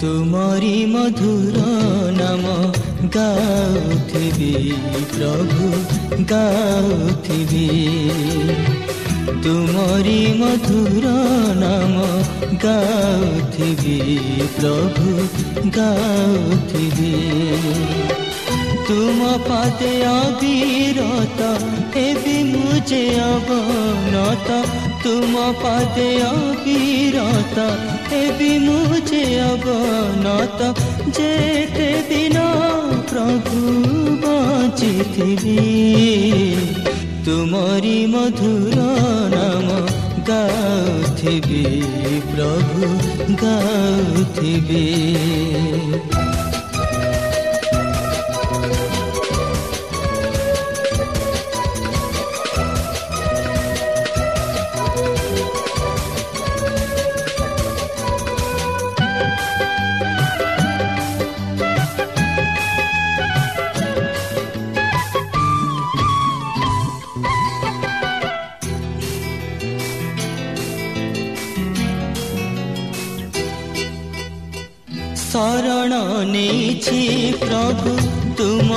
ତୁମରି ମଧୁର ନାମ ଗାଉଥିବି ପ୍ରଭୁ ଗାଉଥିବି। ତୁମରି ମଧୁର ନାମ ଗାଉଥିବି ପ୍ରଭୁ ଗାଉଥିବି। ତୁମ ପାଦେ ଅବିରତ ହେବି ମୁଁ ଯେ ଅବନତ। ତୁମ ପାଦେ ଅବିରତ ହେବି ମୁଁ ଯେ ଅବନତ ଯେତେ ଦିନ ପ୍ରଭୁ ବଞ୍ଚିଥିବି ତୁମରି ମଧୁର ନାମ ଗାଉଥିବି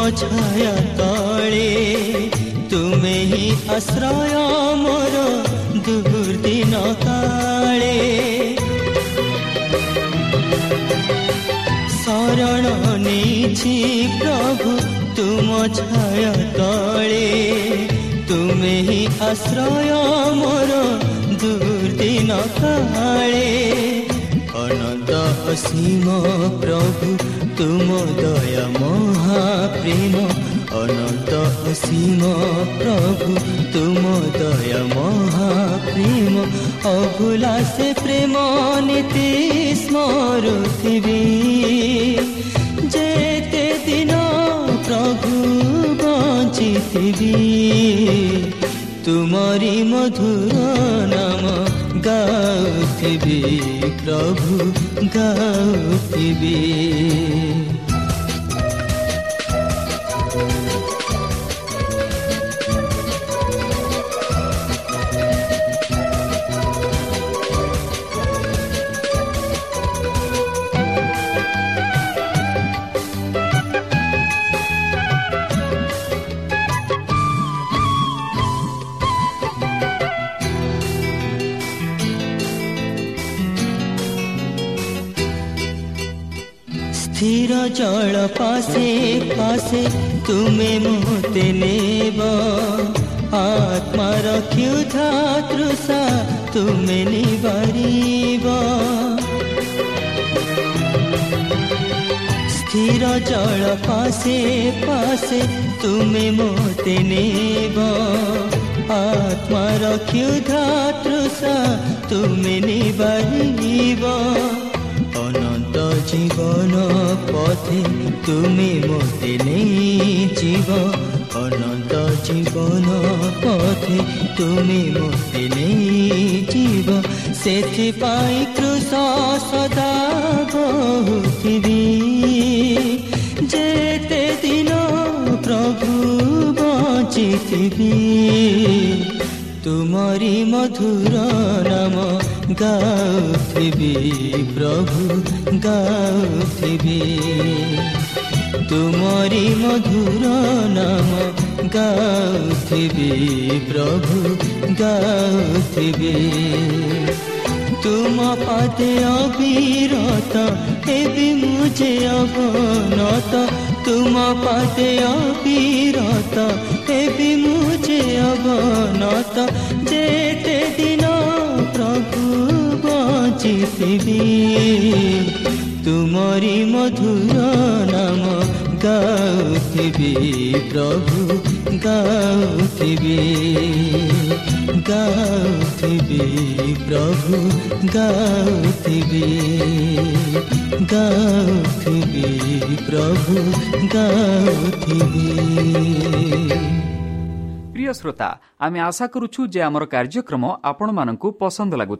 ତୁମ ଛାୟା ତଳେ ତୁମେ ହିଁ ଆଶ୍ରୟ ମୋର ଦୁର୍ଦିନ କାଳେ ଶରଣ ନେଇଛି ପ୍ରଭୁ ତୁମ ଛାୟା ତଳେ ତୁମେ ହିଁ ଆଶ୍ରୟ ମୋର ଦୁର୍ଦିନ କାଳେ ଅନନ୍ତ ମହାପ୍ରେମ ଅନନ୍ତ ଅସୀମ ପ୍ରଭୁ ତୁମ ଦୟା ମହାପ୍ରେମ ଅଭୁଲା ସେ ପ୍ରେମ ନୀତି ସ୍ମରୁଥିବି ଯେତେ ଦିନ ପ୍ରଭୁ ବଞ୍ଚିଥିବି ତୁମରି ମଧୁର ନାମ ଗାଉଥିବି ପ୍ରଭୁ ଗାଉଥିବି ସ୍ଥିର ଜଳ ପାଶେ ପାଶେ ତୁମେ ମୋତେ ନେବ। ଆତ୍ମାର କ୍ଷୁଧା ତୃଷା ତୁମେ ନିବାରିବ। ସ୍ଥିର ଜଳ ପାଶେ ପାଶେ ତୁମେ ମୋତେ ନେବ। ଆତ୍ମାର କ୍ଷୁଧା ତୃଷା ତୁମେ ନିବାରିବ। ଅନନ୍ତ ଜୀବନ ପଥେ ତୁମେ ମୋତେ ନେଇଯିବ ଅନନ୍ତ ଜୀବନ ପଥେ ତୁମେ ମୋତେ ନେଇଯିବ ସେଥିପାଇଁ କୃଷ ସଦା ବହୁଥିବି ଯେତେ ଦିନ ପ୍ରଭୁ ବଞ୍ଚିଥିବି ତୁମରି ମଧୁର ନାମ ଗାଉଥିବି ପ୍ରଭୁ ଗାଉଥିବି ତୁମରି ମଧୁର ନାମ ଗାଉଥିବି ପ୍ରଭୁ ଗାଉଥିବି ତୁମ ପାଦେ ଅବିରତ ହେବି ମୁଁ ଯେ ଅବନତ ତୁମ ପାଦେ ଅବିରତ ହେବି ମୁଁ ଯେ ଅବନତ ଯେତେ ଦିନ ପ୍ରଭୁ ବଞ୍ଚିଥିବି ତୁମରି ମଧୁର ନାମ ଗାଉଥିବି ପ୍ରଭୁ ଗାଉଥିବି ଗାଉଥିବି ପ୍ରଭୁ ଗାଉଥିବି ଗାଉଥିବି ପ୍ରଭୁ ଗାଉଥିବି। প্রিয় শ্রোতা আমি আশা করুছু যে আমার কার্যক্রম আপনার পসন্দ লাগুব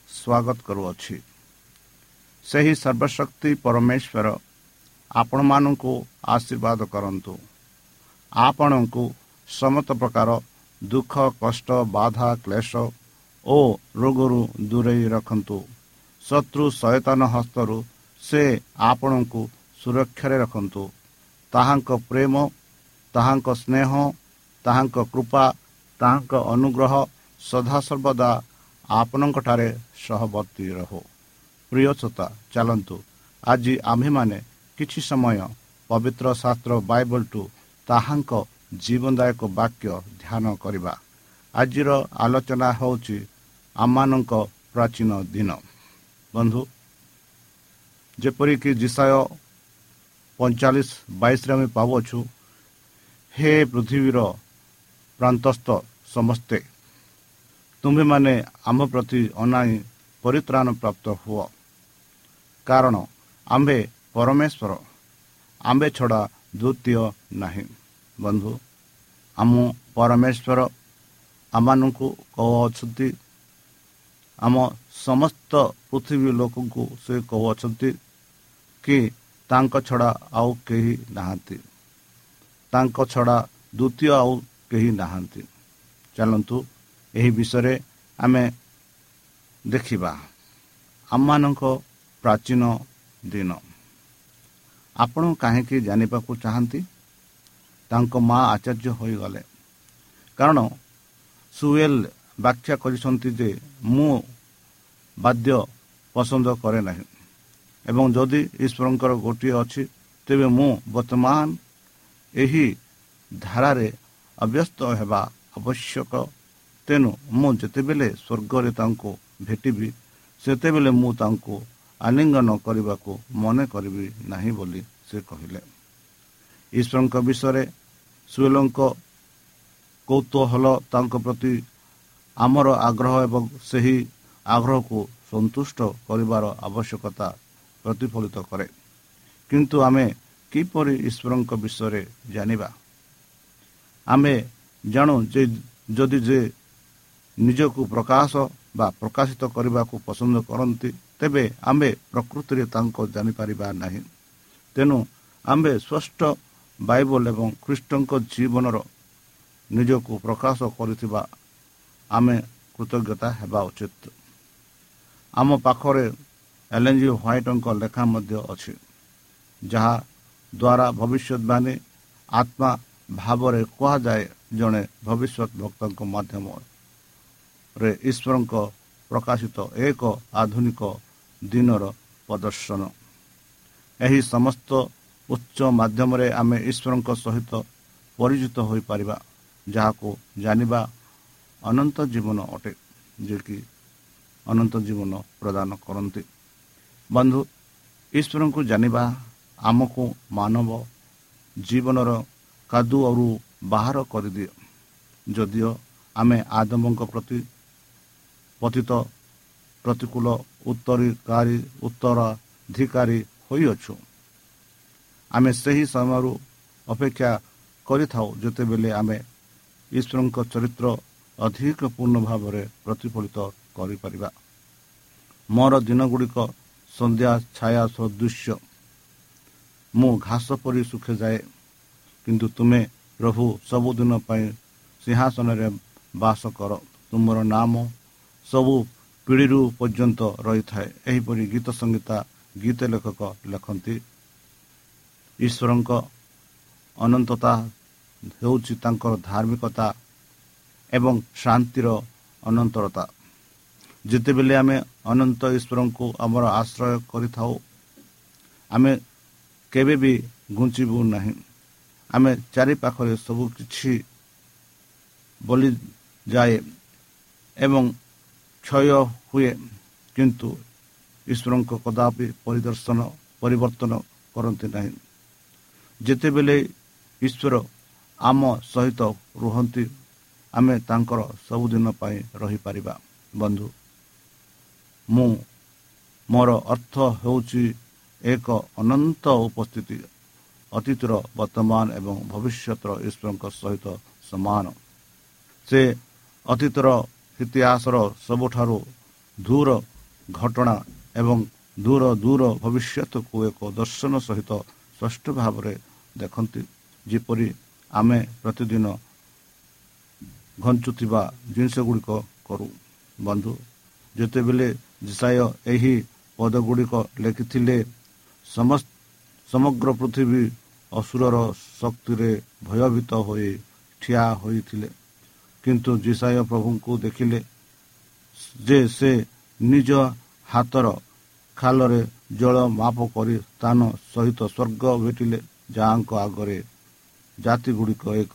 ସ୍ୱାଗତ କରୁଅଛି। ସେହି ସର୍ବଶକ୍ତି ପରମେଶ୍ୱର ଆପଣମାନଙ୍କୁ ଆଶୀର୍ବାଦ କରନ୍ତୁ। ଆପଣଙ୍କୁ ସମସ୍ତ ପ୍ରକାର ଦୁଃଖ କଷ୍ଟ ବାଧା କ୍ଲେଶ ଓ ରୋଗରୁ ଦୂରେଇ ରଖନ୍ତୁ। ଶତ୍ରୁ ସଚେତନ ହସ୍ତରୁ ସେ ଆପଣଙ୍କୁ ସୁରକ୍ଷାରେ ରଖନ୍ତୁ। ତାହାଙ୍କ ପ୍ରେମ ତାହାଙ୍କ ସ୍ନେହ ତାହାଙ୍କ କୃପା ତାହାଙ୍କ ଅନୁଗ୍ରହ ସଦାସର୍ବଦା ଆପଣଙ୍କଠାରେ ସହବର୍ତ୍ତୀ ରହୁ। ପ୍ରିୟସତା ଚାଲନ୍ତୁ। ଆଜି ଆମ୍ଭେମାନେ କିଛି ସମୟ ପବିତ୍ର ଶାସ୍ତ୍ର ବାଇବଲଠୁ ତାହାଙ୍କ ଜୀବନଦାୟକ ବାକ୍ୟ ଧ୍ୟାନ କରିବା। ଆଜିର ଆଲୋଚନା ହେଉଛି ଆମମାନଙ୍କ ପ୍ରାଚୀନ ଦିନ। ବନ୍ଧୁ ଯେପରିକି ଜିସାୟ ପଇଁଚାଳିଶ ବାଇଶରେ ଆମେ ପାଉଅଛୁ ହେ ପୃଥିବୀର ପ୍ରାନ୍ତସ୍ଥ ସମସ୍ତେ ତୁମ୍ଭେମାନେ ଆମ ପ୍ରତି ଅନାଇ ପରିତ୍ରାଣ ପ୍ରାପ୍ତ ହୁଅ। କାରଣ ଆମ୍ଭେ ପରମେଶ୍ୱର ଆମ୍ଭେ ଛଡ଼ା ଦ୍ୱିତୀୟ ନାହିଁ। ବନ୍ଧୁ ଆମ ପରମେଶ୍ୱର ଆମମାନଙ୍କୁ କହୁଅଛନ୍ତି ଆମ ସମସ୍ତ ପୃଥିବୀ ଲୋକଙ୍କୁ ସେ କହୁଅଛନ୍ତି କି ତାଙ୍କ ଛଡ଼ା ଆଉ କେହି ନାହାନ୍ତି। ତାଙ୍କ ଛଡ଼ା ଦ୍ୱିତୀୟ ଆଉ କେହି ନାହାନ୍ତି। ଚାଲନ୍ତୁ ଏହି ବିଷୟରେ ଆମେ ଦେଖିବା ଆମମାନଙ୍କ ପ୍ରାଚୀନ ଦିନ ଆପଣ କାହିଁକି ଜାଣିବାକୁ ଚାହାନ୍ତି ତାଙ୍କ ମା ଆଚାର୍ଯ୍ୟ ହୋଇଗଲେ କାରଣ ସୁଏଲ ବ୍ୟାଖ୍ୟା କରିଛନ୍ତି ଯେ ମୁଁ ବାଦ୍ୟ ପସନ୍ଦ କରେ ନାହିଁ ଏବଂ ଯଦି ଈଶ୍ୱରଙ୍କର ଗୋଟିଏ ଅଛି ତେବେ ମୁଁ ବର୍ତ୍ତମାନ ଏହି ଧାରାରେ ଅଭ୍ୟସ୍ତ ହେବା ଆବଶ୍ୟକ ତେଣୁ ମୁଁ ଯେତେବେଳେ ସ୍ୱର୍ଗରେ ତାଙ୍କୁ ଭେଟିବି ସେତେବେଳେ ମୁଁ ତାଙ୍କୁ ଆଲିଙ୍ଗନ କରିବାକୁ ମନେ କରିବି ନାହିଁ ବୋଲି ସେ କହିଲେ। ଈଶ୍ୱରଙ୍କ ବିଷୟରେ ସୁଏଲଙ୍କ କୌତୂହଲ ତାଙ୍କ ପ୍ରତି ଆମର ଆଗ୍ରହ ଏବଂ ସେହି ଆଗ୍ରହକୁ ସନ୍ତୁଷ୍ଟ କରିବାର ଆବଶ୍ୟକତା ପ୍ରତିଫଳିତ କରେ। କିନ୍ତୁ ଆମେ କିପରି ଈଶ୍ୱରଙ୍କ ବିଷୟରେ ଜାଣିବା? ଆମେ ଜାଣୁ ଯେ ଯଦି ଯେ ନିଜକୁ ପ୍ରକାଶ ବା ପ୍ରକାଶିତ କରିବାକୁ ପସନ୍ଦ କରନ୍ତି ତେବେ ଆମ୍ଭେ ପ୍ରକୃତିରେ ତାଙ୍କ ଜାଣିପାରିବା ନାହିଁ। ତେଣୁ ଆମ୍ଭେ ସ୍ପଷ୍ଟ ବାଇବଲ ଏବଂ ଖ୍ରୀଷ୍ଟଙ୍କ ଜୀବନର ନିଜକୁ ପ୍ରକାଶ କରିଥିବା ଆମେ କୃତଜ୍ଞତା ହେବା ଉଚିତ। ଆମ ପାଖରେ ଏଲେଞ୍ଜି ହ୍ୱାଇଟଙ୍କ ଲେଖା ମଧ୍ୟ ଅଛି ଯାହା ଦ୍ୱାରା ଭବିଷ୍ୟତବାଣୀ ଆତ୍ମା ଭାବରେ କୁହାଯାଏ ଜଣେ ଭବିଷ୍ୟତ ଭକ୍ତଙ୍କ ମାଧ୍ୟମରେ। ଈଶ୍ୱରଙ୍କ ପ୍ରକାଶିତ ଏକ ଆଧୁନିକ ଦିନର ପ୍ରଦର୍ଶନ। ଏହି ସମସ୍ତ ଉଚ୍ଚ ମାଧ୍ୟମରେ ଆମେ ଈଶ୍ୱରଙ୍କ ସହିତ ପରିଚିତ ହୋଇପାରିବା ଯାହାକୁ ଜାଣିବା ଅନନ୍ତ ଜୀବନ ଅଟେ ଯିଏକି ଅନନ୍ତ ଜୀବନ ପ୍ରଦାନ କରନ୍ତି। ବନ୍ଧୁ ଈଶ୍ୱରଙ୍କୁ ଜାଣିବା ଆମକୁ ମାନବ ଜୀବନର କାଦୁଅରୁ ବାହାର କରିଦିଏ। ଯଦିଓ ଆମେ ଆଦମଙ୍କ ପ୍ରତି ପତିତ ପ୍ରତିକୂଳ ଉତ୍ତରୀକାରୀ ଉତ୍ତରାଧିକାରୀ ହୋଇଅଛୁ। ଆମେ ସେହି ସମୟରୁ ଅପେକ୍ଷା କରିଥାଉ ଯେତେବେଳେ ଆମେ ଈଶ୍ୱରଙ୍କ ଚରିତ୍ର ଅଧିକ ପୂର୍ଣ୍ଣ ଭାବରେ ପ୍ରତିଫଳିତ କରିପାରିବା। ମୋର ଦିନଗୁଡ଼ିକ ସନ୍ଧ୍ୟା ଛାୟା ସଦୃଶ୍ୟ। ମୁଁ ଘାସ ପରି ଶୁଖିଯାଏ କିନ୍ତୁ ତୁମେ ପ୍ରଭୁ ସବୁଦିନ ପାଇଁ ସିଂହାସନରେ ବାସ କର। ତୁମର ନାମ ସବୁ ପିଢ଼ିରୁ ପର୍ଯ୍ୟନ୍ତ ରହିଥାଏ। ଏହିପରି ଗୀତ ସଙ୍ଗୀତା ଗୀତ ଲେଖକ ଲେଖନ୍ତି। ଈଶ୍ୱରଙ୍କ ଅନନ୍ତତା ହେଉଛି ତାଙ୍କର ଧାର୍ମିକତା ଏବଂ ଶାନ୍ତିର ଅନନ୍ତରତା। ଯେତେବେଳେ ଆମେ ଅନନ୍ତ ଈଶ୍ୱରଙ୍କୁ ଆମର ଆଶ୍ରୟ କରିଥାଉ ଆମେ କେବେ ବି ଘୁଞ୍ଚିବୁ ନାହିଁ। ଆମେ ଚାରିପାଖରେ ସବୁ କିଛି ବଲିଯାଏ ଏବଂ କ୍ଷୟ ହୁଏ। କିନ୍ତୁ ଈଶ୍ୱରଙ୍କ କଦାପି ପରିଦର୍ଶନ ପରିବର୍ତ୍ତନ କରନ୍ତି ନାହିଁ। ଯେତେବେଳେ ଈଶ୍ୱର ଆମ ସହିତ ରୁହନ୍ତି ଆମେ ତାଙ୍କର ସବୁଦିନ ପାଇଁ ରହିପାରିବା। ବନ୍ଧୁ ମୁଁ ମୋର ଅର୍ଥ ହେଉଛି ଏକ ଅନନ୍ତ ଉପସ୍ଥିତି ଅତୀତର ବର୍ତ୍ତମାନ ଏବଂ ଭବିଷ୍ୟତର ଈଶ୍ୱରଙ୍କ ସହିତ ସମାନ। ସେ ଅତୀତର ଇତିହାସର ସବୁଠାରୁ ଦୂର ଘଟଣା ଏବଂ ଦୂର ଦୂର ଭବିଷ୍ୟତକୁ ଏକ ଦର୍ଶନ ସହିତ ସ୍ପଷ୍ଟ ଭାବରେ ଦେଖନ୍ତି। ଯେପରି ଆମେ ପ୍ରତିଦିନ ଘଞ୍ଚୁଥିବା ଜିନିଷ ଗୁଡ଼ିକ କରୁ। ବନ୍ଧୁ ଯେତେବେଳେ ଜିସାୟ ଏହି ପଦଗୁଡ଼ିକ ଲେଖିଥିଲେ ସମଗ୍ର ପୃଥିବୀ ଅସୁରର ଶକ୍ତିରେ ଭୟଭୀତ ହୋଇ ଠିଆ ହୋଇଥିଲେ। କିନ୍ତୁ ଜିସାୟ ପ୍ରଭୁଙ୍କୁ ଦେଖିଲେ ଯେ ସେ ନିଜ ହାତର ଖାଲରେ ଜଳ ମାପ କରି ସ୍ଥାନ ସହିତ ସ୍ୱର୍ଗ ଭେଟିଲେ ଯାହାଙ୍କ ଆଗରେ ଜାତି ଗୁଡ଼ିକ ଏକ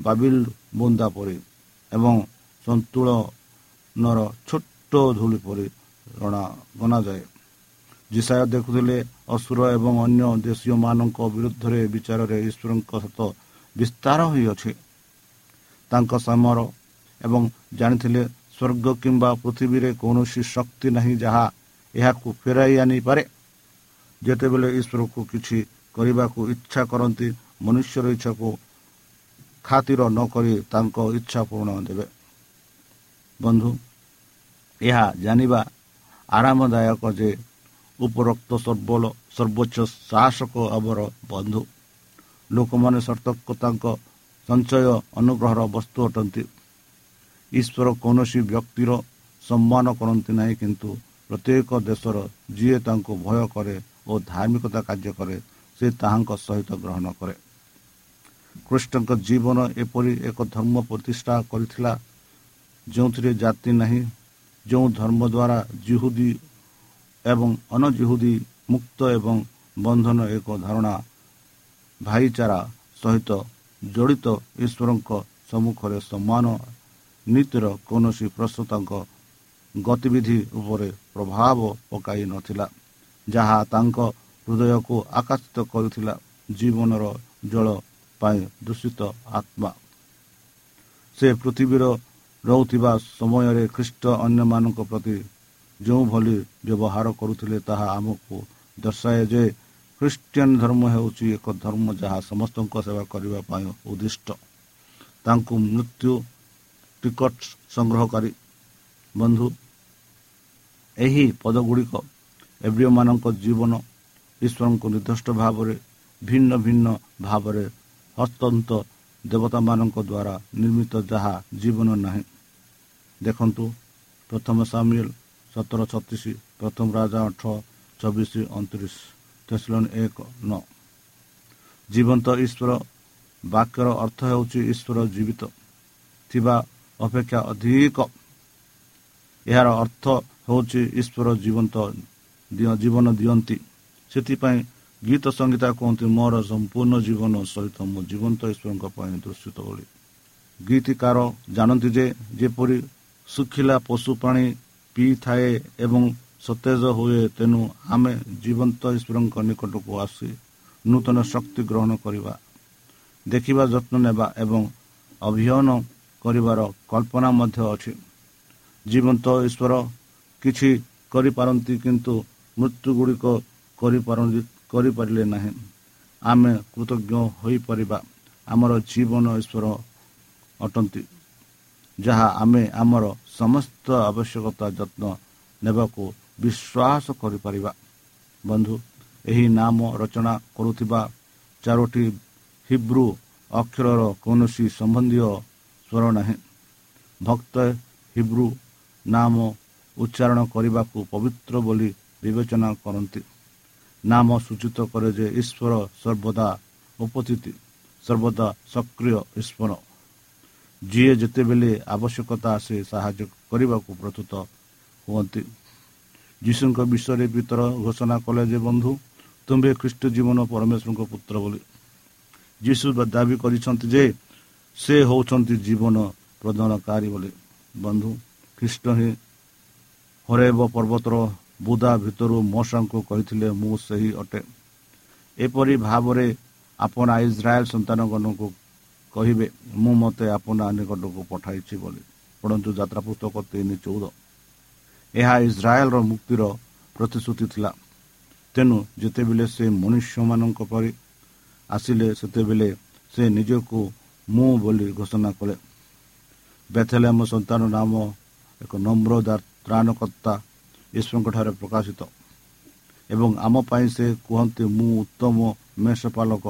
ବାବିଲ ବୁନ୍ଦା ପରି ଏବଂ ସନ୍ତୁଳନର ଛୋଟ ଧୂଳି ପରି ରଣା ଗଣାଯାଏ ଜିସାୟ ଦେଖୁଥିଲେ ଅସୁର ଏବଂ ଅନ୍ୟ ଦେଶୀୟମାନଙ୍କ ବିରୁଦ୍ଧରେ ବିଚାରରେ ଈଶ୍ୱରଙ୍କ ସତ ବିସ୍ତାର ହୋଇଅଛି। ତାଙ୍କ ସମର ଏବଂ ଜାଣିଥିଲେ ସ୍ୱର୍ଗ କିମ୍ବା ପୃଥିବୀରେ କୌଣସି ଶକ୍ତି ନାହିଁ ଯାହା ଏହାକୁ ଫେରାଇ ଆଣିପାରେ। ଯେତେବେଳେ ଈଶ୍ୱରକୁ କିଛି କରିବାକୁ ଇଚ୍ଛା କରନ୍ତି ମନୁଷ୍ୟର ଇଚ୍ଛାକୁ ଖାତିର ନକରି ତାଙ୍କ ଇଚ୍ଛା ପୂରଣ ଦେବେ। ବନ୍ଧୁ ଏହା ଜାଣିବା ଆରାମଦାୟକ ଯେ ଉପରୋକ୍ତ ସର୍ବୋଚ୍ଚ ଶାସକ ଆମର ବନ୍ଧୁ। ଲୋକମାନେ ସତର୍କତାଙ୍କ ସଞ୍ଚୟ ଅନୁଗ୍ରହର ବସ୍ତୁ ଅଟନ୍ତି। ଈଶ୍ୱର କୌଣସି ବ୍ୟକ୍ତିର ସମ୍ମାନ କରନ୍ତି ନାହିଁ କିନ୍ତୁ ପ୍ରତ୍ୟେକ ଦେଶର ଯିଏ ତାଙ୍କୁ ଭୟ କରେ ଓ ଧାର୍ମିକତା କାର୍ଯ୍ୟ କରେ ସେ ତାହାଙ୍କ ସହିତ ଗ୍ରହଣ କରେ। କୃଷ୍ଣଙ୍କ ଜୀବନ ଏପରି ଏକ ଧର୍ମ ପ୍ରତିଷ୍ଠା କରିଥିଲା ଯେଉଁଥିରେ ଜାତି ନାହିଁ ଯେଉଁ ଧର୍ମ ଦ୍ୱାରା ଜିହୁଦୀ ଏବଂ ଅନଜିହୁଦୀ ମୁକ୍ତ ଏବଂ ବନ୍ଧନ ଏକ ଧାରଣା ଭାଇଚାରା ସହିତ ଜଡ଼ିତ ଈଶ୍ୱରଙ୍କ ସମ୍ମୁଖରେ ସମାନ ନୀତିର କୌଣସି ପ୍ରଶ୍ନ ତାଙ୍କ ଗତିବିଧି ଉପରେ ପ୍ରଭାବ ପକାଇ ନଥିଲା ଯାହା ତାଙ୍କ ହୃଦୟକୁ ଆକର୍ଷିତ କରୁଥିଲା ଜୀବନର ଜଳ ପାଇଁ ଦୂଷିତ ଆତ୍ମା। ସେ ପୃଥିବୀର ରହୁଥିବା ସମୟରେ ଖ୍ରୀଷ୍ଟ ଅନ୍ୟମାନଙ୍କ ପ୍ରତି ଯେଉଁଭଳି ବ୍ୟବହାର କରୁଥିଲେ ତାହା ଆମକୁ ଦର୍ଶାଏ ଯେ ଖ୍ରୀଷ୍ଟିଆନ ଧର୍ମ ହେଉଛି ଏକ ଧର୍ମ ଯାହା ସମସ୍ତଙ୍କ ସେବା କରିବା ପାଇଁ ଉଦ୍ଦିଷ୍ଟ। ତାଙ୍କୁ ମୃତ୍ୟୁ ଟିକଟ ସଂଗ୍ରହକାରୀ ବନ୍ଧୁ ଏହି ପଦଗୁଡ଼ିକ ଏବ୍ରିୟମାନଙ୍କ ଜୀବନ ଈଶ୍ୱରଙ୍କୁ ନିର୍ଦ୍ଦିଷ୍ଟ ଭାବରେ ଭିନ୍ନ ଭିନ୍ନ ଭାବରେ ହସ୍ତନ୍ତ ଦେବତାମାନଙ୍କ ଦ୍ୱାରା ନିର୍ମିତ ଯାହା ଜୀବନ ନାହିଁ। ଦେଖନ୍ତୁ ପ୍ରଥମ ସାମିଲ ସତର ଛତିଶ ପ୍ରଥମ ରାଜା ଅଠର ଚବିଶ ଅଣତିରିଶ। ତେସଲନ ଏକ ନଅ ଜୀବନ୍ତ ଈଶ୍ୱର ବାକ୍ୟର ଅର୍ଥ ହେଉଛି ଈଶ୍ୱର ଜୀବିତ ଥିବା ଅପେକ୍ଷା ଅଧିକ ଏହାର ଅର୍ଥ ହେଉଛି ଈଶ୍ୱର ଜୀବନ୍ତ ଜୀବନ ଦିଅନ୍ତି ସେଥିପାଇଁ ଗୀତ ସଙ୍ଗୀତା କୁହନ୍ତି ମୋର ସମ୍ପୂର୍ଣ୍ଣ ଜୀବନ ସହିତ ମୁଁ ଜୀବନ୍ତ ଈଶ୍ୱରଙ୍କ ପାଇଁ ଦୃଶ୍ୟତ ବୋଲି ଗୀତିକାର ଜାଣନ୍ତି ଯେ ଯେପରି ଶୁଖିଲା ପଶୁ ପାଣି ପିଇଥାଏ ଏବଂ ସତେଜ ହୁଏ ତେଣୁ ଆମେ ଜୀବନ୍ତ ଈଶ୍ୱରଙ୍କ ନିକଟକୁ ଆସି ନୂତନ ଶକ୍ତି ଗ୍ରହଣ କରିବା ଦେଖିବା ଯତ୍ନ ନେବା ଏବଂ ଅଭିହନ କରିବାର କଳ୍ପନା ମଧ୍ୟ ଅଛି। ଜୀବନ୍ତ ଈଶ୍ୱର କିଛି କରିପାରନ୍ତି କିନ୍ତୁ ମୃତ୍ୟୁ ଗୁଡ଼ିକ କରିପାରନ୍ତି କରିପାରିଲେ ନାହିଁ। ଆମେ କୃତଜ୍ଞ ହୋଇପାରିବା ଆମର ଜୀବନ ଈଶ୍ୱର ଅଟନ୍ତି ଯାହା ଆମେ ଆମର ସମସ୍ତ ଆବଶ୍ୟକତା ଯତ୍ନ ନେବାକୁ ବିଶ୍ୱାସ କରିପାରିବା। ବନ୍ଧୁ ଏହି ନାମ ରଚନା କରୁଥିବା ଚାରୋଟି ହିବ୍ରୁ ଅକ୍ଷରର କୌଣସି ସମ୍ବନ୍ଧୀୟ ସ୍ୱର ନାହିଁ। ଭକ୍ତ ହିବ୍ରୁ ନାମ ଉଚ୍ଚାରଣ କରିବାକୁ ପବିତ୍ର ବୋଲି ବିବେଚନା କରନ୍ତି। ନାମ ସୂଚିତ କରେ ଯେ ଈଶ୍ୱର ସର୍ବଦା ଉପସ୍ଥିତି ସର୍ବଦା ସକ୍ରିୟ ଈଶ୍ୱର। ଯିଏ ଯେତେବେଳେ ଆବଶ୍ୟକତା ଆସେ ସାହାଯ୍ୟ କରିବାକୁ ପ୍ରସ୍ତୁତ ହୁଅନ୍ତି। ଯୀଶୁଙ୍କ ବିଷୟରେ ଭିତର ଘୋଷଣା କଲେ ଯେ ବନ୍ଧୁ ତୁମ୍ଭେ ଖ୍ରୀଷ୍ଟ ଜୀବନ ପରମେଶ୍ୱରଙ୍କ ପୁତ୍ର ବୋଲି। ଯୀଶୁ ଦାବି କରିଛନ୍ତି ଯେ ସେ ହେଉଛନ୍ତି ଜୀବନ ପ୍ରଦାନକାରୀ ବୋଲି। ବନ୍ଧୁ ଖ୍ରୀଷ୍ଟ ହିଁ ହରେବ ପର୍ବତର ବୁଦା ଭିତରୁ ମଶାଙ୍କୁ କହିଥିଲେ ମୁଁ ସେହି ଅଟେ। ଏପରି ଭାବରେ ଆପଣ ଇସ୍ରାଏଲ ସନ୍ତାନଗଣକୁ କହିବେ ମୁଁ ମୋତେ ଆପଣା ନିକଟକୁ ପଠାଇଛି ବୋଲି। ପଢ଼ନ୍ତୁ ଯାତ୍ରା ପୁସ୍ତକ ତିନି ଚଉଦ। ଏହା ଇସ୍ରାଏଲର ମୁକ୍ତିର ପ୍ରତିଶ୍ରୁତି ଥିଲା। ତେଣୁ ଯେତେବେଳେ ସେ ମନୁଷ୍ୟମାନଙ୍କ ପରି ଆସିଲେ ସେତେବେଳେ ସେ ନିଜକୁ ମୁଁ ବୋଲି ଘୋଷଣା କଲେ। ବେଥେଲେ ସନ୍ତାନ ନାମ ଏକ ନମ୍ର ତ୍ରାଣକର୍ତ୍ତା ଈଶ୍ୱରଙ୍କଠାରେ ପ୍ରକାଶିତ। ଏବଂ ଆମ ପାଇଁ ସେ କୁହନ୍ତି ମୁଁ ଉତ୍ତମ ମେଷପାଲକ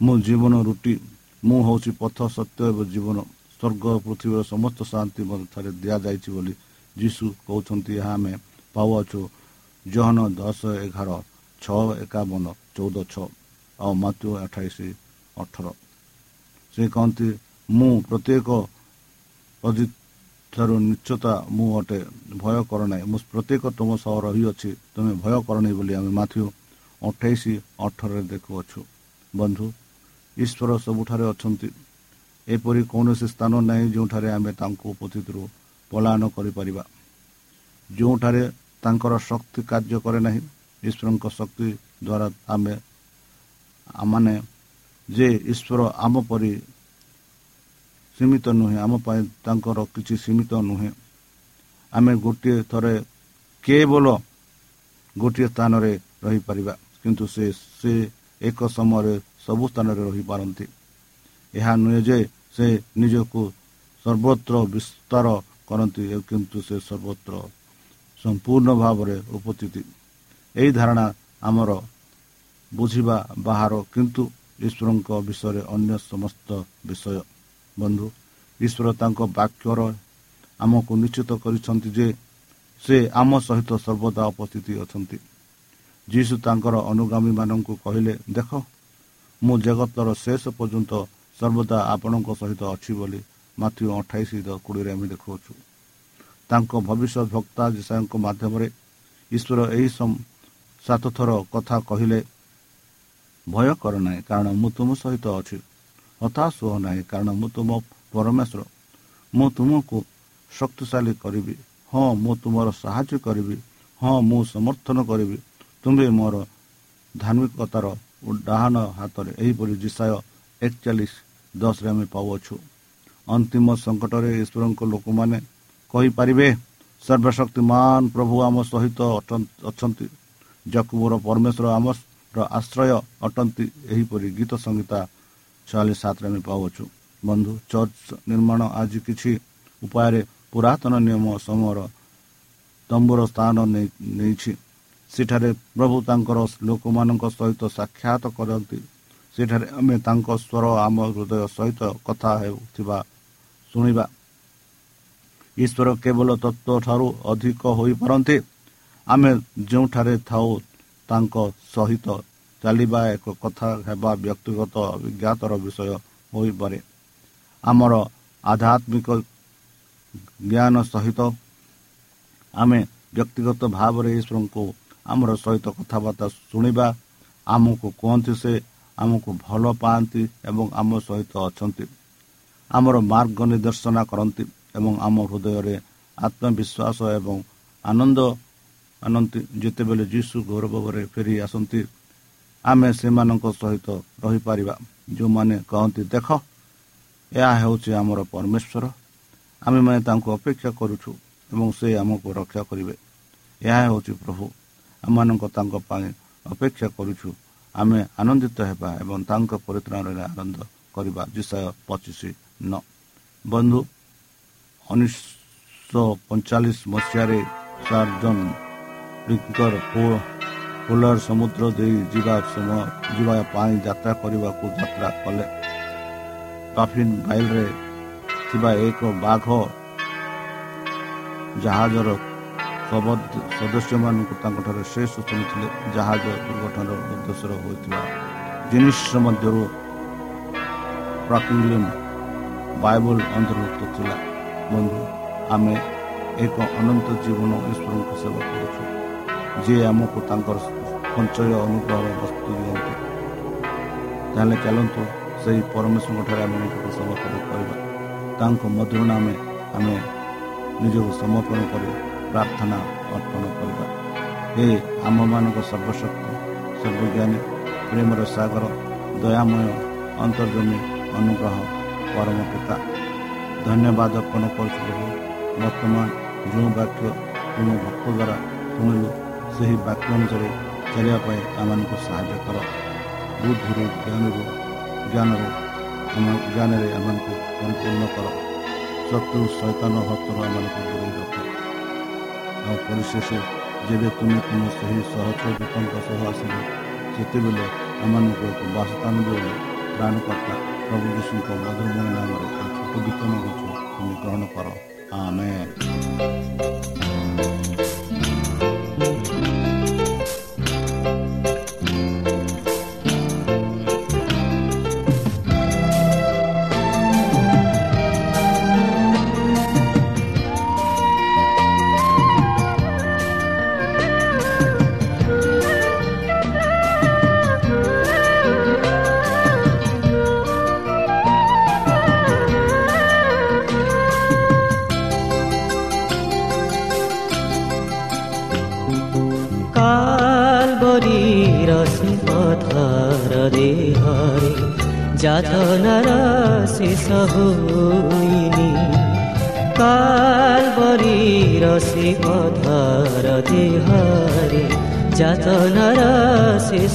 ମୁଁ ଜୀବନ ରୁଟି। ମୁଁ ହେଉଛି ପଥ ସତ୍ୟ ଏବଂ ଜୀବନ। ସ୍ୱର୍ଗ ପୃଥିବୀର ସମସ୍ତ ଶାନ୍ତି ମଧ୍ୟରେ ଦିଆଯାଇଛି ବୋଲି ଯୀଶୁ କହୁଛନ୍ତି ଏହା ଆମେ ପାଉଅଛୁ। ଜହନ ଦଶ ଏଗାର ଛଅ ଏକାବନ ଚଉଦ ଛଅ ଆଉ ମାତୃ ଅଠାଇଶ ଅଠର। ସେ କହନ୍ତି ମୁଁ ପ୍ରତ୍ୟେକ ଠାରୁ ନିଶ୍ଚତା ମୁଁ ଅଟେ। ଭୟ କର ନାହିଁ। ମୁଁ ପ୍ରତ୍ୟେକ ତୁମ ସହ ରହିଅଛି। ତୁମେ ଭୟ କର ନାହିଁ ବୋଲି ଆମେ ମାଥ୍ୟୁ ଅଠେଇଶ ଅଠରରେ ଦେଖୁଅଛୁ। ବନ୍ଧୁ ଈଶ୍ୱର ସବୁଠାରେ ଅଛନ୍ତି। ଏପରି କୌଣସି ସ୍ଥାନ ନାହିଁ ଯେଉଁଠାରେ ଆମେ ତାଙ୍କୁ ଉପସ୍ଥିତିରୁ ପଳାୟନ କରିପାରିବା। ଯେଉଁଠାରେ ତାଙ୍କର ଶକ୍ତି କାର୍ଯ୍ୟ କରେ ନାହିଁ ଈଶ୍ୱରଙ୍କ ଶକ୍ତି ଦ୍ୱାରା ଆମେ ମାନେ ଯେ ଈଶ୍ୱର ଆମ ପରି ସୀମିତ ନୁହେଁ ଆମ ପାଇଁ ତାଙ୍କର କିଛି ସୀମିତ ନୁହେଁ। ଆମେ ଗୋଟିଏ ଥରେ କେବଳ ଗୋଟିଏ ସ୍ଥାନରେ ରହିପାରିବା କିନ୍ତୁ ସେ ସେ ଏକ ସମୟରେ ସବୁ ସ୍ଥାନରେ ରହିପାରନ୍ତି। ଏହା ନୁହେଁ ଯେ ସେ ନିଜକୁ ସର୍ବତ୍ର ବିସ୍ତାର କରନ୍ତି କିନ୍ତୁ ସେ ସର୍ବତ୍ର ସମ୍ପୂର୍ଣ୍ଣ ଭାବରେ ଉପସ୍ଥିତି। ଏହି ଧାରଣା ଆମର ବୁଝିବା ବାହାର କିନ୍ତୁ ଈଶ୍ୱରଙ୍କ ବିଷୟରେ ଅନ୍ୟ ସମସ୍ତ ବିଷୟ। ବନ୍ଧୁ ଈଶ୍ୱର ତାଙ୍କ ବାକ୍ୟର ଆମକୁ ନିଶ୍ଚିତ କରିଛନ୍ତି ଯେ ସେ ଆମ ସହିତ ସର୍ବଦା ଉପସ୍ଥିତି ଅଛନ୍ତି। ଯୀଶୁ ତାଙ୍କର ଅନୁଗାମୀମାନଙ୍କୁ କହିଲେ ଦେଖ ମୁଁ ଜଗତର ଶେଷ ପର୍ଯ୍ୟନ୍ତ ସର୍ବଦା ଆପଣଙ୍କ ସହିତ ଅଛି ବୋଲି ମାତୃ ଅଠାଇଶ କୋଡ଼ିଏରେ ଆମେ ଦେଖାଉଛୁ ତାଙ୍କ ଭବିଷ୍ୟତ ଭକ୍ତା ଜିସାଙ୍କ ମାଧ୍ୟମରେ ଈଶ୍ୱର ଏହି ସାତ ଥର କଥା କହିଲେ ଭୟ କର ନାହିଁ କାରଣ ମୁଁ ତୁମ ସହିତ ଅଛି। ହତାଶ ହୁଅ ନାହିଁ କାରଣ ମୁଁ ତୁମ ପରମେଶ୍ୱର। ମୁଁ ତୁମକୁ ଶକ୍ତିଶାଳୀ କରିବି। ହଁ ମୁଁ ତୁମର ସାହାଯ୍ୟ କରିବି। ହଁ ମୁଁ ସମର୍ଥନ କରିବି। ତୁମ୍ଭେ ମୋର ଧାର୍ମିକତାର ଡାହାଣ ହାତରେ। ଏହିପରି ଜିସାୟ ଏକଚାଳିଶ ଦଶରେ ଆମେ ପାଉଅଛୁ। ଅନ୍ତିମ ସଙ୍କଟରେ ଈଶ୍ୱରଙ୍କ ଲୋକମାନେ କହିପାରିବେ ସର୍ବଶକ୍ତିମାନ ପ୍ରଭୁ ଆମ ସହିତ ଅଛନ୍ତି। ଯାକୁ ମୋର ପରମେଶ୍ୱର ଆମର ଆଶ୍ରୟ ଅଟନ୍ତି। ଏହିପରି ଗୀତ ସଂହିତା ଛୟାଳିଶ ସାତରେ ଆମେ ପାଉଅଛୁ। ବନ୍ଧୁ ଚର୍ଚ୍ଚ ନିର୍ମାଣ ଆଜି କିଛି ଉପାୟରେ ପୁରାତନ ନିୟମ ସମୟର ତମ୍ବୁର ସ୍ଥାନ ନେଇଛି। ସେଠାରେ ପ୍ରଭୁ ତାଙ୍କର ଲୋକମାନଙ୍କ ସହିତ ସାକ୍ଷାତ କରନ୍ତି। ସେଠାରେ ଆମେ ତାଙ୍କ ସ୍ୱର ଆମ ହୃଦୟ ସହିତ କଥା ହେଉଥିବା ଶୁଣିବା। ଈଶ୍ୱର କେବଳ ତତ୍ଵ ଠାରୁ ଅଧିକ ହୋଇପାରନ୍ତି। ଆମେ ଯେଉଁଠାରେ ଥାଉ ତାଙ୍କ ସହିତ ଚାଲିବା ଏକ କଥା ହେବା ବ୍ୟକ୍ତିଗତ ଅଭିଜ୍ଞାତର ବିଷୟ ହୋଇପାରେ। ଆମର ଆଧ୍ୟାତ୍ମିକ ଜ୍ଞାନ ସହିତ ଆମେ ବ୍ୟକ୍ତିଗତ ଭାବରେ ଈଶ୍ୱରଙ୍କୁ ଆମର ସହିତ କଥାବାର୍ତ୍ତା ଶୁଣିବା ଆମକୁ କୁହନ୍ତି ସେ ଆମକୁ ଭଲ ପାଆନ୍ତି ଏବଂ ଆମ ସହିତ ଅଛନ୍ତି। ଆମର ମାର୍ଗ ନିର୍ଦ୍ଦେଶନା କରନ୍ତି ଏବଂ ଆମ ହୃଦୟରେ ଆତ୍ମବିଶ୍ୱାସ ଏବଂ ଆନନ୍ଦ ଆନନ୍ତି। ଯେତେବେଳେ ଯୀଶୁ ଗୌରବରେ ଫେରି ଆସନ୍ତି ଆମେ ସେମାନଙ୍କ ସହିତ ରହିପାରିବା। ଯେଉଁମାନେ କହନ୍ତି ଦେଖ ଏହା ହେଉଛି ଆମର ପରମେଶ୍ୱର। ଆମେମାନେ ତାଙ୍କୁ ଅପେକ୍ଷା କରୁଛୁ ଏବଂ ସେ ଆମକୁ ରକ୍ଷା କରିବେ। ଏହା ହେଉଛି ପ୍ରଭୁ। ଆମମାନଙ୍କ ତାଙ୍କ ପାଇଁ ଅପେକ୍ଷା କରୁଛୁ। ଆମେ ଆନନ୍ଦିତ ହେବା ଏବଂ ତାଙ୍କ ପରିତ୍ରାଣରେ ଆନନ୍ଦ କରିବା। ବିଷୟ ପଚିଶ ନ। ବନ୍ଧୁ ଉଣେଇଶହ ପଇଁଚାଳିଶ ମସିହାରେ ସାର୍ଜନ ପୋଲାର ସମୁଦ୍ର ଦେଇ ଯିବା ସମୟ ଯିବା ପାଇଁ ଯାତ୍ରା କରିବାକୁ ଯାତ୍ରା କଲେ। ପାଫିନ୍ ବାଇଲରେ ଥିବା ଏକ ବାଘ ଜାହାଜର ସଦସ୍ୟମାନଙ୍କୁ ତାଙ୍କଠାରେ ଶେଷ ଶୁଣିଥିଲେ ଜାହାଜ ଦୁର୍ଘଟଣାର ଉଦ୍ଦେଶ୍ୟର ହୋଇଥିବା ଜିନିଷ ମଧ୍ୟରୁ ପ୍ରାକିଲିମ୍ ବାଇବଲ ଅନ୍ତର୍ଭୁକ୍ତ ଥିଲା ବନ୍ଧୁ ଆମେ ଏକ ଅନନ୍ତ ଜୀବନ ଈଶ୍ୱରଙ୍କୁ ସେବା କରୁଛୁ ଯିଏ ଆମକୁ ତାଙ୍କର ସଞ୍ଚୟ ଅନୁଗ୍ରହର ବସ୍ତୁ ଦିଅନ୍ତି ତାହେଲେ ଚାଲନ୍ତୁ ସେହି ପରମେଶ୍ୱରଙ୍କଠାରେ ଆମେ ନିଜକୁ ସମର୍ପଣ କରିବା ତାଙ୍କ ମଧୁର ନାମେ ଆମେ ନିଜକୁ ସମର୍ପଣ କରି ପ୍ରାର୍ଥନା ଅର୍ପଣ କରିବା ଏ ଆମମାନଙ୍କ ସର୍ବଶକ୍ତି ସର୍ବଜ୍ଞାନୀ ପ୍ରେମର ସାଗର ଦୟାମୟ ଅନ୍ତର୍ଜମୀ ଅନୁଗ୍ରହ ପରମ ପିତା ଧନ୍ୟବାଦ ଅର୍ପଣ କରୁଛୁ ପ୍ରଭୁ ବର୍ତ୍ତମାନ ଯେଉଁ ବାକ୍ୟ ତୁମ ଭକ୍ତ ଦ୍ୱାରା ଶୁଣିଲୁ ସେହି ବାକ୍ୟ ଅନୁସାରେ ଚାଲିବା ପାଇଁ ଆମମାନଙ୍କୁ ସାହାଯ୍ୟ କର ବୁଦ୍ଧିରୁ ଜ୍ଞାନରୁ ଜ୍ଞାନରୁ ଆମ ଜ୍ଞାନରେ ଆମମାନଙ୍କୁ ପରିପୂର୍ଣ୍ଣ କର ଶତ୍ରୁ ଶୈତାନ ହସ୍ତରୁ ଆମମାନଙ୍କୁ ଦୂରେଇ ରଖ ଆଉ ପରିଶେଷ ଯେବେ ତୁମେ ତୁମ ସେହି ସହଚରିତଙ୍କ ସହ ଆସିବ ସେତେବେଳେ ଆମମାନଙ୍କୁ ଏକ ବାସସ୍ଥାନ ଦେବ ପ୍ରାଣକର୍ତ୍ତା ପ୍ରଭୁ ଯୀଶୁଙ୍କ ମଧୁମୟ ନାମରେ ଛୋଟ ବିତନ କରୁଛୁ ତୁମେ ଗ୍ରହଣ କର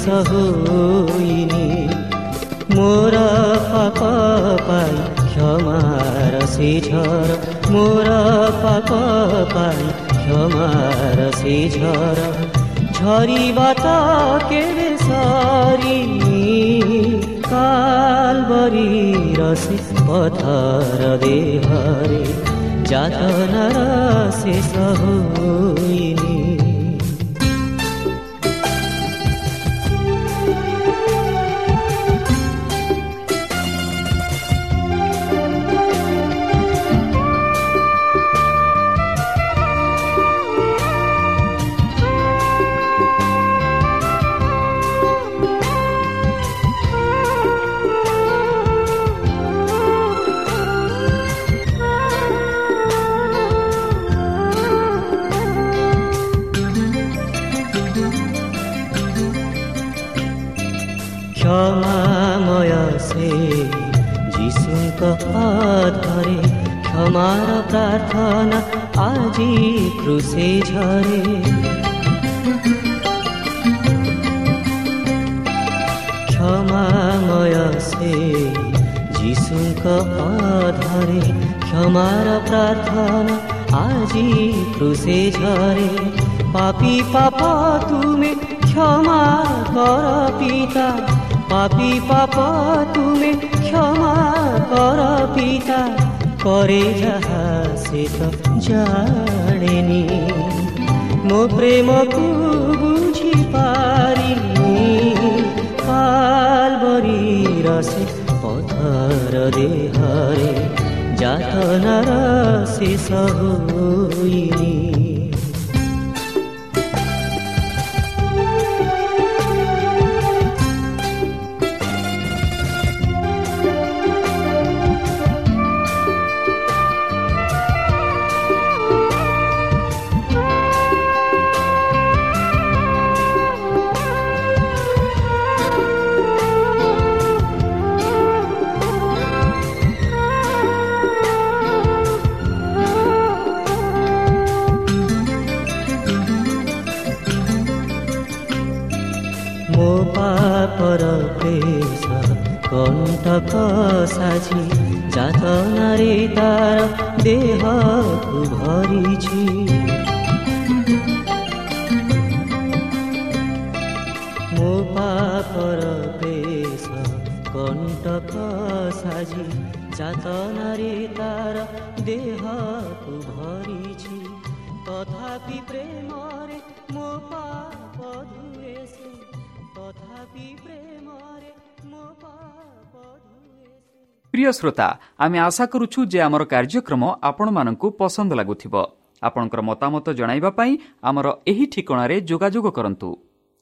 ଶେଷ ହୋଇନି ମୋର ପାପ ପାଇ କ୍ଷମାର ସେ ଝର ମୋର ପାପ ପାଇ କ୍ଷମାର ସେ ଝର ଝରିବା ତ କେବେ ସରିନି କାଲବରୀର ସେ ପଥର ଦେହରେ ଯାତନାର ଶେଷ ହୋଇନି हमारा প্রার্থনা আজি ক্রুশে ঝরে। ক্ষমাময় সে যিশুঙ্ক পধরে ক্ষমার প্রার্থনা আজি ক্রুশে ঝরে। পাপি পাপ, তুমি ক্ষমা কর পিতা। পাপি পাপ, তুমি ক্ষমা কর পিতা। रे जानि রসে পথর দেহরে যাতনার जा सह ପାପର ବେଶ କଣ୍ଟକ ସାଜି ଯାତନାରେ ତାର ଦେହକୁ ଭରିଛି ତଥାପି ପ୍ରେମରେ ମୋ ପାପ ଧୁଏ ତଥାପି ପ୍ରେମରେ ମୋ ପାପ প্রিয় শ্রোতা আমি আশা করুছু যে আমার কার্যক্রম আপনার পসন্দ লাগুব আপনার মতামত পাই আমার এই ঠিকার যোগাযোগ করতু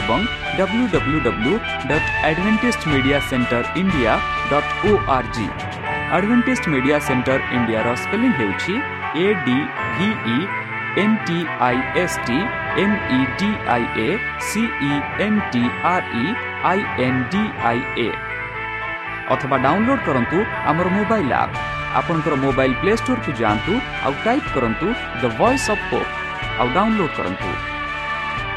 ଏବଂ W W W dot Adventist media centre India dot O R G Adventist media centre ଇଣ୍ଡିଆର ସ୍ପେଲିଂ ହେଉଛି A D V E N T I S T M E D I A C E N T R E I N D I A ଅଥବା download କରନ୍ତୁ ଆମର mobile app ଆପଣଙ୍କର mobile play ଷ୍ଟୋରକୁ ଯାଆନ୍ତୁ ଆଉ type କରନ୍ତୁ the voice of hope ଆଉ download କରନ୍ତୁ